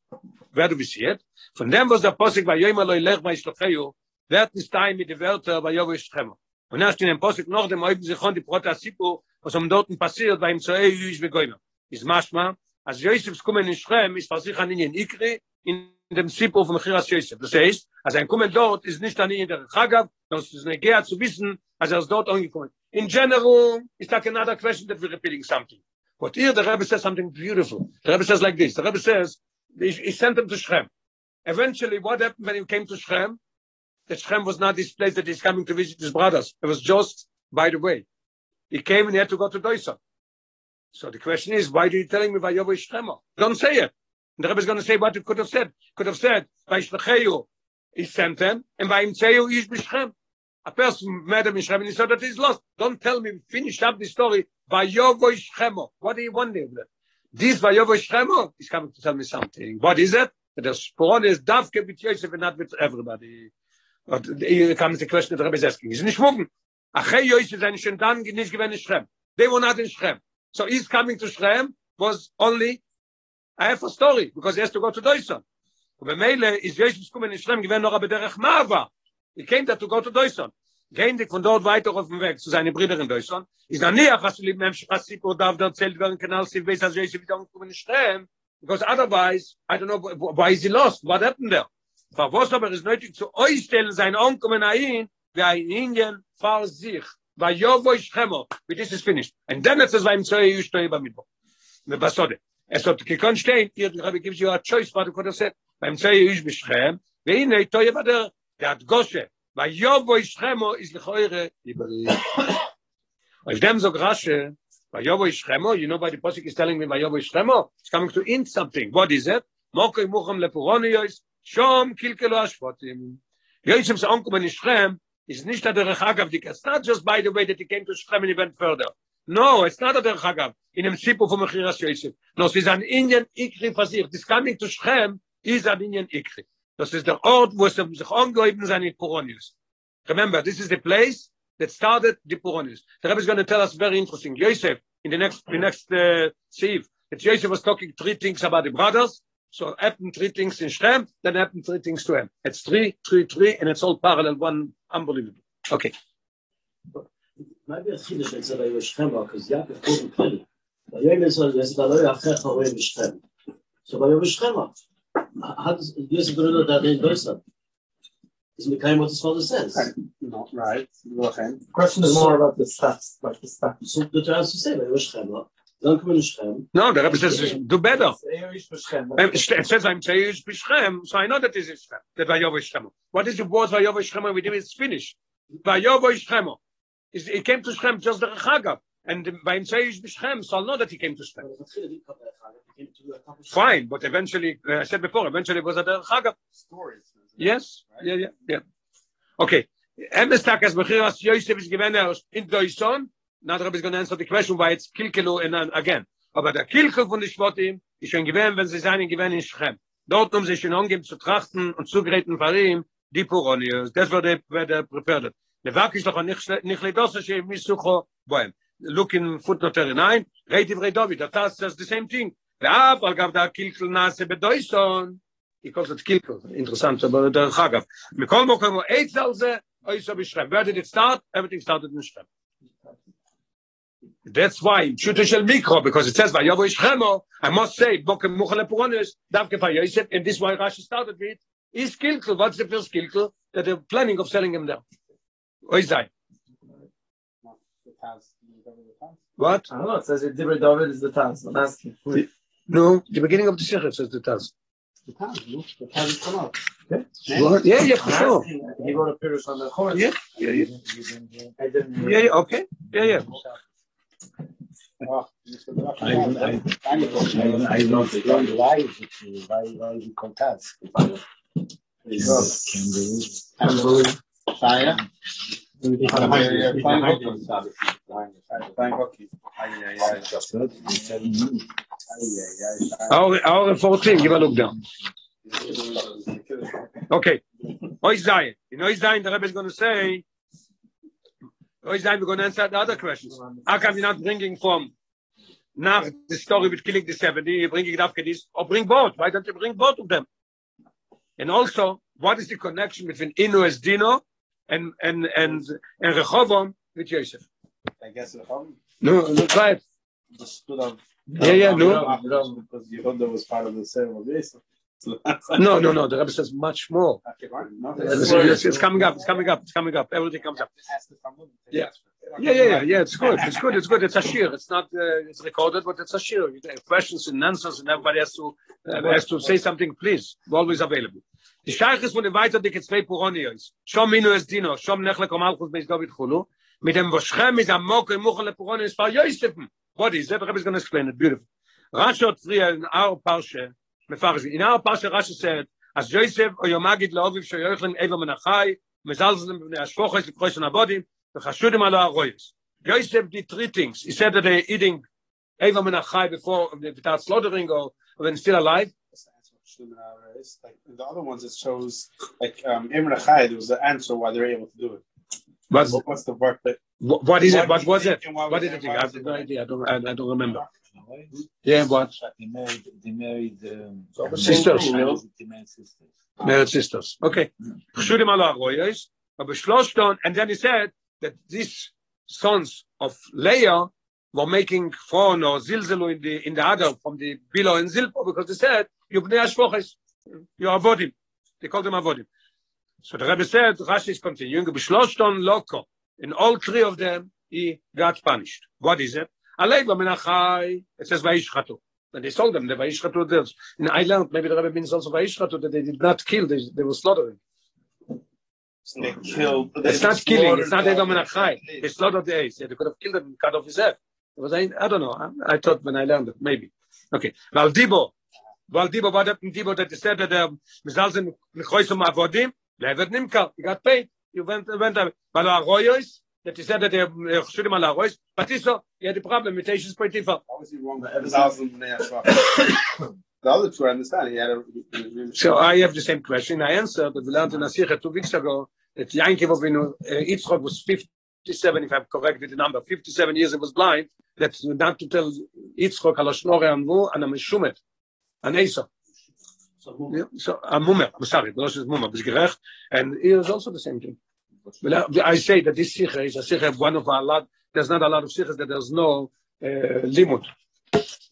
Where do we see it? Von dem, was der Posik bei Yoima Loi Lech bei Shlocheyu, wird nicht teilen mit den Wörtern bei Yovo Shchemo. Und erst in dem Posik noch dem Oiben sich on die Prota Sipu, was am dort passiert bei ihm zu Ei Yuish Begoyma. Ist Maschma, als Yosefs kommen in Schrem, ist für sich an Ingen Ikri, in dem Sipu von Chiras Yosef. Das heißt, als ein Kommen dort ist nicht an Ingen der Chagav, es ist eine Geha zu wissen, als er ist dort angekommen. In general, it's that another question that we're repeating something. But here the Rebbe says something beautiful. The Rebbe says like this. The Rebbe says, he, he sent him to Shrem. Eventually, what happened when he came to Shrem? That Shrem was not this place that he's coming to visit his brothers. It was just by the way. He came and he had to go to Doisa. So the question is, why are you telling me by Yovo Shremo? Don't say it. And the Rebbe is going to say what he could have said. Could have said, by Shlecheyu, he sent them, and by Imtzeyu, he's B'Shrem. A person met him in Shrem and he said that he's lost. Don't tell me, finish up the story by Yovo Shremo. What do you want there? This by Yovo Shremo is coming to tell me something. What is it? That the Sporon is Davke with Yosef and not with everybody. But here comes the question that the Rebbe is asking. He's nicht moving. Achei Yosef sind schon dann nicht gewesen in They were not in Shrem. So he's coming to Shrem was only a half a story because he has to go to Doison. ובמילא is Yosef kommen in Shrem gewesen noch aber derech Mava. He came there to go to Doison. Gehen die von dort weiter auf dem Weg zu seinen Brüdern in Deutschland. Ist dann näher, was lieb, Mensch, was sie darf erzählt werden, kann als sie weiß, dass Yosef wieder kommen in Shrem. Because otherwise, I don't know, why is he lost? What happened there? Für was aber ist nötig zu euch stellen, sein Onkommen ein, wie ein Indien vor sich. Bei Jovo. But this is finished. And then it says, beim Zoe Yushto Iba Midbo. Mit Basode. es hat gekon stehen dir habe gibt you a choice what to say beim sei ich beschrem wie ne to ja der hat gosche. Weil jo wo ich schremo ist le khoire ibri als dem so grasche weil jo wo ich you know by the posik is telling me weil jo wo ich it's coming to in something. What is it? Mokoy mochem le poroni yois shom kilkelo ashpotim yoisem sa onkomen ishrem is nicht der rechag of the just by the way that he came to shrem and he went further. No, it's not a derech agav. In dem Sipu. No, es ist ein Indian Ikri versicht. This coming to Shrem is an Indian Ikri. Das ist der Ort, wo es sich angeheben sein in Poronius. Remember, this is the place that started the Poronius. The Rebbe is going to tell us very interesting. Yosef, in the next, the next uh, Sieve, that Yosef was talking three things about the brothers, so happened three things in Shem, then happened three things to him. It's three, three, three, and it's all parallel, one unbelievable. Okay. Maybe a chiddush that said I was Shema, because Yaakov told him clearly. But Yaakov said, "Yes, but I have Chech away with Shem." So by was Shema. How does Yosef going to know that in Deutschland? Is Mikhaim what his father says? No, right. The question is more about the stats, like the stats. So the chance to say, by was Shema. Don't come in Shem. No, the Rebbe says, do better. Um, It says I'm Teish B'Shem, so I know that is Shem, that Vayovo Shem. What is the word Vayovo Shem with him? It's finished. Vayovo Shem. Is- He came to Shem just the Chagav. And by him Teish B'Shem, so I'll know that he came to Shem. Fine, but eventually, uh, I said before, eventually it was at the Chagav. Stories. Yes, yeah, yeah, yeah. Okay. Emes Takas Bechiras Yosef is given us in Doison. Now the Rebbe is going to answer the question why it's Kilkelu and then again. Aber der Kilkel von den Schwotim ist schon gewähnt, wenn sie seinen gewähnt in Schem. Dort um sich schon umgeben zu trachten und zugeräten von ihm, die Puronius. Das wurde, wurde prepared. לבקש לכו נכלי דוסו שמיסוכו בוהם. Look in footnote 39, read Divrei David, that says the same thing. ואף על גב דה קילקל נעשה בדויסון, היא כל זאת קילקל, אינטרסנט, דרך אגב. מכל מקום הוא עץ על זה, אוי Where did it start? Everything started in שכם. That's why, פשוטו של מיקרו, because it says, איש חמו, I must say, בוקר לפורונס, דווקא and this why Rashi started with, is קילקל, what's the first קילקל? That they're planning of selling him there. Oi Zai. What? I don't know. It says that Divrei David is the Taz. I'm asking. The No, the beginning of the Shechet says the Taz. The Taz, no? The Taz is come out. What? Yeah, yeah, for sure. Uh, he wrote a Pirush on the Chorus. Yeah, yeah, yeah. I didn't. Yeah, yeah, okay. Yeah, yeah. Oh, I I I I don't know why why why he contacts. Kangaroo. Fire. Hour, hour and 14, give a look down. Okay. Oi Zai. You know, Zai, the Rebbe is going to say, Oi Zai, we're going to answer the other questions. How come you're not bringing from now the story with killing the 70, you're bringing it after this, or bring both? Why don't you bring both of them? And also, what is the connection between Inu as Dino and and and and Rehoboam with Yosef? I guess the home No, no, try it. stood up. Yeah, yeah, no. Because Yehuda was part of the sale of this. So No, no, no. The Rebbe says much more. Okay. No, It's, it's- it's coming up. It's coming up. It's coming up. Everything comes up. Yeah. Yeah, yeah, yeah, yeah. It's good. It's good. It's good. It's a shir. It's not. Uh, it's recorded, but it's a shir. Questions and answers, and everybody has to uh, has to say something. Please, we're always available. Die Scheich ist von den weiter dicke zwei Puronios. Shom minu es dino, shom nechle kom alchus beis David chulu. Mit dem Voschem, mit dem Mokre, muchen le Puronios, war Yosefen. What is that? Rebbe is going to explain it. Beautiful. Hat früher in our Parsha, מפרש, in our Parsha Rashi said, as או יומגיד לאוביב שיוכלם איבר מן החי, מזלזלם בבני השפוחס, לקרוא של נבודים, וחשודים על הרויס. Yosef did three things. He said that they're eating Eva Menachai before, without slaughtering or when still alive. Like in the other ones, it shows like um, Imre Chai, there was an answer why they're able to do it. But What- What's the work that? what, what is it? What was it? What was did it- it I have no idea. I don't, I, I don't remember. Yeah, what? They married they married um, Sisters. They married sisters. Married sisters. Okay. Chaשוdim al haroyos, but b'shloshton, and then he said that these sons of Leah were making fun or zilzelu in the in the other from the Bilo and Zilpo because they said you bnei hashvoches, you are avodim. They called them avodim. So the Rebbe said Rashi is continuing b'shloshton loko. In all three of them, he got punished. What is it? Aleiva menachai. It says vayishchatu. And they sold them, the vayishchatu. there's- In I learned maybe the Rebbe means also vayishchatu that they did not kill, they, they were slaughtering. They killed. It's not killing. It's not Eva Menachai. They slaughtered the ace. Yeah, they could have killed him and cut off his head. Was, I, I don't know. I, I thought when I learned it, maybe. Okay. Valdibo. Valdibo, what happened Dibo that they said that um, Mizalzen Nechoisum Avodim, Levet Nimkar. He got paid. You went, went, Valo Arroyos, that he said that they uh, should him ala rois, but this so he had a problem with Teish's Poitifa. How was he wrong? The other two, I understand. He had a. So I have the same question. I answered that we learned in Asicha two weeks ago that Yankee Avinu, uh, Yitzchak was 57, if I've corrected the number, 57 years he was blind, that's not to tell Yitzchak ala shnore amru, and a meshumet, an Esau. So, a mumer, I'm sorry, the is mumer, is and he is also the same thing. Well, uh, I say that this sikha is a sikha, one of a lot, there's not a lot of sikhas that there's no uh, limit.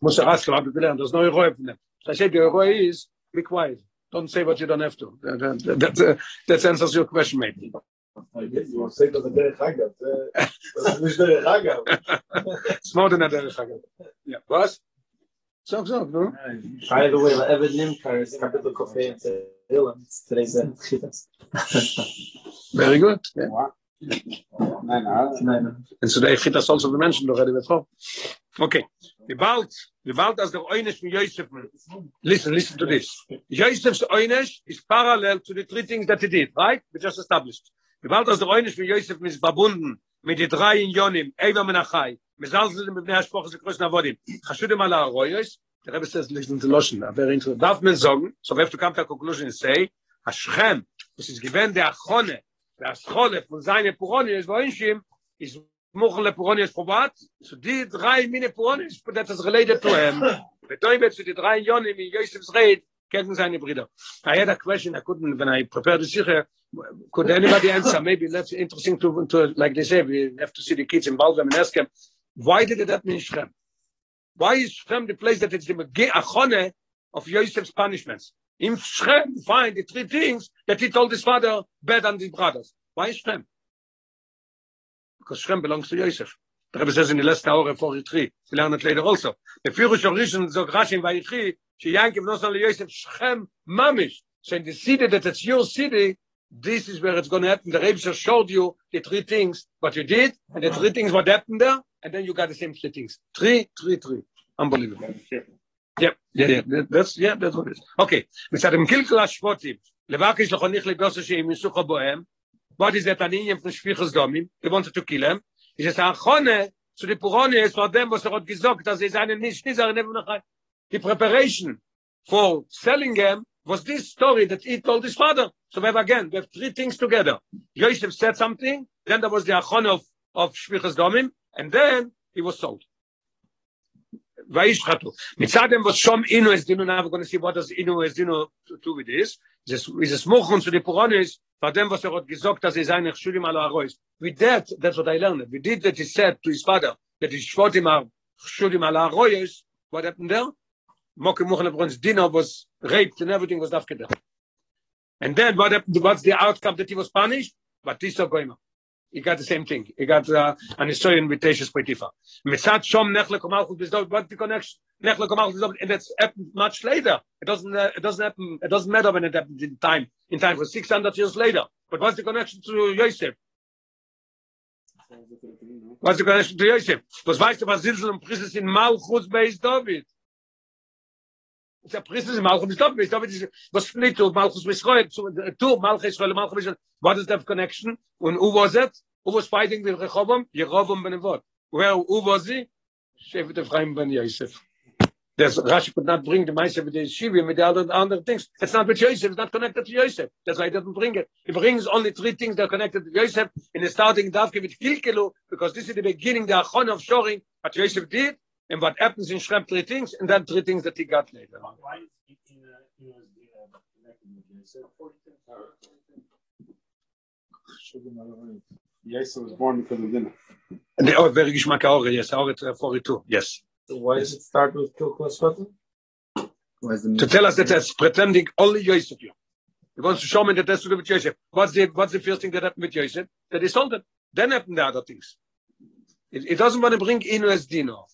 Musa ask about the there's no eroy in them. So I say the eroy is, be quiet. Don't say what you don't have to. That, that, that, uh, that answers your question, maybe. You want to say to the Derech Hagav. Das ist nicht Derech Hagav. It's more than a derech hagav. Yeah. Was? So, so, no? By the way, Evan Nimkar is capital coffee in Tehillim. Today's Chitas. Very good. Yeah. And so they hit us also the mentioned already before. Okay. The bald, the bald as the oynish from Yosef. Listen, listen to this. Yosef's oynish is parallel to the three things that he did, right? We just established. The bald as the oynish from Yosef is verbunden mit den drei Inyonim, Eva Menachai, מזלזלים בבני השפוך זה קרוס נעבודים. חשודים על הרויוס, the Rebbe says, listen to Loshen, a very interesting. Darf man sagen, so we have to come to a conclusion and say, Hashem, this is given the Achone, the Aschole von seine Puronius, wo Inshim, is Muchen le Puronius probat, so die drei mine Puronius, that is related to him. Betoibet zu die drei Yonim in Yosef's Reit, kennen seine Brüder. I had a question, I couldn't, when I prepared the Sikher, could anybody answer? Maybe that's interesting to, to, like they say, we have to see the kids involved them and ask them, why did it happen in Shrem? Why is Shrem the place that it's the Achone of Yosef's punishments? In Shrem, find the three things that he told his father bad on his brothers. Why is Shrem? Because Shrem belongs to Yosef. The Rebbe says in the last hour of 43, we learn it later also. The Führer Shorishon zog Rashi in Vayichi, she Yankiv nosan le Yosef Shrem mamish. So in the city that it's your city, this is where it's going to happen. The Rebbe just showed you the three things, what you did, and the three things what happened there, and then you got the same three things. Three, three, three. Unbelievable. Yeah, yeah, yeah. that- That's yeah, that's what it is. Okay. מצד המקלקל השפוטים, לבקש לחונך לגוסו שהם יסוכו בוהם, what is that an Indian from Shvichus Domim? They wanted to kill him. He says, Achone, zu die Purone ist vor dem, was er hat gesagt, dass er seinen nicht, never noch ein. The preparation for selling him was this story that he told his father. So we have again, we have three things together. Yosef said something, then there was the Achone of, of Shvichus Domim, and then he was sold. weiß hat du mit sagen was schon inu es dinu nach gonna see what as inu es dinu to with this this is a smoke on to the poranes for them was er hat gesagt dass sie seine schulim alo arois with that that's what i learned. We did that he said to his father that he shot him schulim alo arois what happened there? Moke mochle bruns dinu was raped and everything was afgedacht and then what happened what's the outcome that he was punished? But this is going on. He got the same thing. He got uh, an historian with Teishas Poitifa. Mitzat Shom what's the connection? Nechle Komalchus Bizdov, and that's happened much later. It doesn't, uh, it doesn't happen, it doesn't matter when it happens in time, in time for 600 years later. But what's the connection to Yosef? What's the connection to Yosef? Was weißt du, was Zilzel und Prisses in Malchus Beis David? It's a Prisses in Malchus Beis David. Beis David was split to Malchus Beis Roel, to, to Malchus Roel, Malchus Beis Roel. What is that connection? And who was it? Who was fighting with Rehoboam? Yerovam ben Avot. Well, who was he? Shevet Ephraim ben Yosef. There's, Rashi could not bring the Maisa with the Shivim, with the other, other things. It's not with Yosef, it's not connected to Yosef. That's why he doesn't bring it. He brings only three things that are connected to Yosef in the starting Davke with Kilkelu, because this is the beginning, the Achon of Shoring, what Yosef did, and what happens in Shrem, three things, and then three things that he got later. Why is it in, uh, you know, uh, connected with Yosef? Yosef was born because of dinner. And the, oh, very Gishmak Aore, yes, Aore uh, 42, yes. So why does it start with Kilkul Shvatim? Why is the To tell us that that's pretending only Yosef here. He wants to show me that that's to do with Yosef. What's the, what's the first thing that happened with Yosef? That he sold it. Then happened the other things. It, it doesn't want to bring Inu as Dino.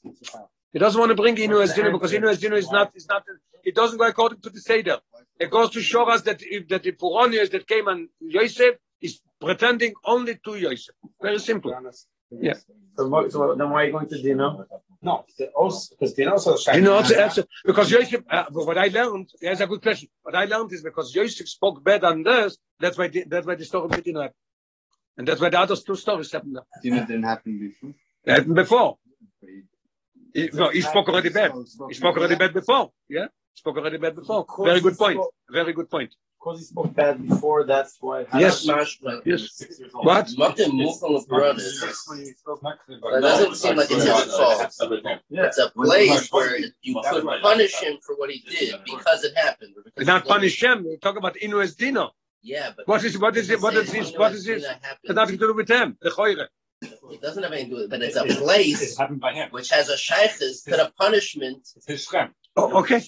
He doesn't want to bring Inu as Dino because Inu as Dino is not, is not, it doesn't go according to the Seder. It goes to show us that if, that the Puranias that came on Yosef is pretending only to Yosef. Very simple. Yeah. So, what, so then why are you going to Dino? No, also, because they also You know, it's, it's, because Yosef, uh, what I learned, here's a good question. What I learned is because Yosef spoke better than this, that's why, the, that's why the story of Dino happened. And that's why the other two stories happened. now. Didn't didn't happen before. They happened before. He- No, he spoke already bad. He spoke already bad before. Yeah? Spoke already bad before. Very good point. Very good point. Because he spoke bad before, that's why. Yes. Mashma. Yes. What? Nothing Mukal Brothers. That doesn't seem like it's his fault. It's a place where you could punish him for what he did because it happened. because Not he did it. punish him. We talk about Inu as Dino. Yeah, but. What is what is it? What is Saying this? What Inu is this? It nothing to do with him. The Choyre. It doesn't have anything to do with it, but it's a place happened by him. which has a shaykhis to the punishment. It's his Oh, okay.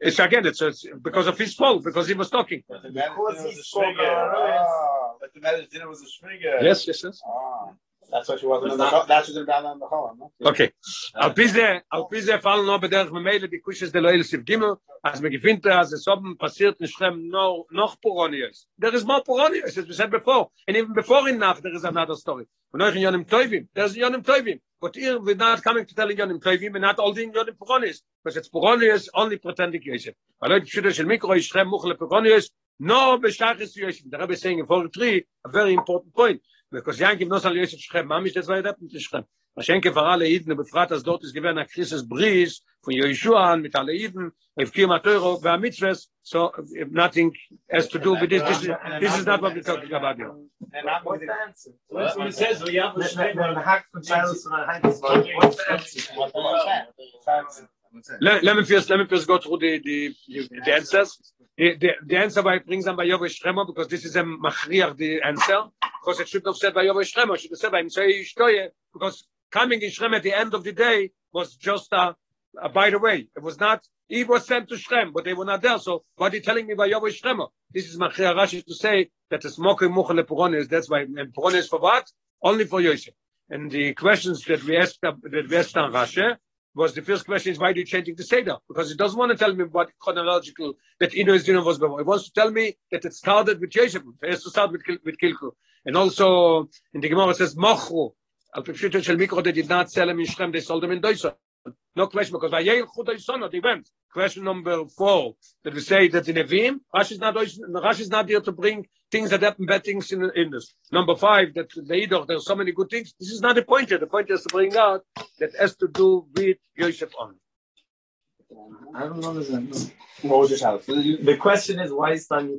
It's again. It's, it's because of his fault. Because he was talking. But the Because dinner was a spoke Ah, But the marriage dinner was a shviga. Yes. Yes. Yes. Ah, That's what she wasn't in the that's what down on the Cholam, no? Okay. Al Pizde, Al Pizde fallen noch bederch me meile die kushes de Loel Siv Gimel, as me gefindt as es oben passiert in Schrem no, noch Poronius. There is more Poronius, as we said before. And even before in Nach, there is another story. Und euch in Yonim Toivim, there is Yonim Toivim. But here we're not coming to tell in Yonim Toivim, we're not holding Yonim Poronius. Because it's Poronius, only pretending Yosef. Weil Leute, Schüler shel Mikro, is Schrem muchle Poronius, no beshachis Yosef. The Rebbe is saying in 43, a very important point. Because Yankiv nos al Yosef Schrem, mamish, that's why it happened to Schrem. Schenke für alle Iden, befragt, dass dort ist gewähnt ein Christus Bries von Yeshua mit alle Iden, auf Kima Teuro, bei Mitzvahs, so if nothing has to do with this. This is, this is not what we're talking about here. And not What's with the answer? What it says. We have the hack from Charles and I What's the answer? Let, let me first, let me first go through the, the, the, the answers. The, the, the answer by brings them by Yovesh Shremo because this is a machriach the answer. Because it should have said by Yovesh Shremo, it should have said by Mitzvah Yishtoye, because coming in Shrem at the end of the day was just a, a by the way. It was not, he was sent to Shrem, but they were not there. So what are you telling me by Yovesh Shremo? This is machriach Rashi to say that it's mokim muchale Puronis. That's why, and Puronis for what? Only for Yosef. And the questions that we asked, that we asked on Rashi, was the first question is why are you changing the Seder? Because it doesn't want to tell me what chronological that Ino is Dino was before. It wants to tell me that it started with Yosef. It has to start with, with Kilku. And also in the Gemara it says Mochru. Al Pipshuto Shel Mikro, they did not sell him in Shrem, they sold him in Doison. No question, because Vayel Chudoisona, they went. Question number four, that we say that in Evim, Rashi is not, Rashi is not here to bring things that happen, bad things in, in this. Number five, that the Eidoch, there are so many good things. This is not the point here. The point is to bring out that has to do with Yosef only. I don't understand. Your challenge? The question is why is Tanya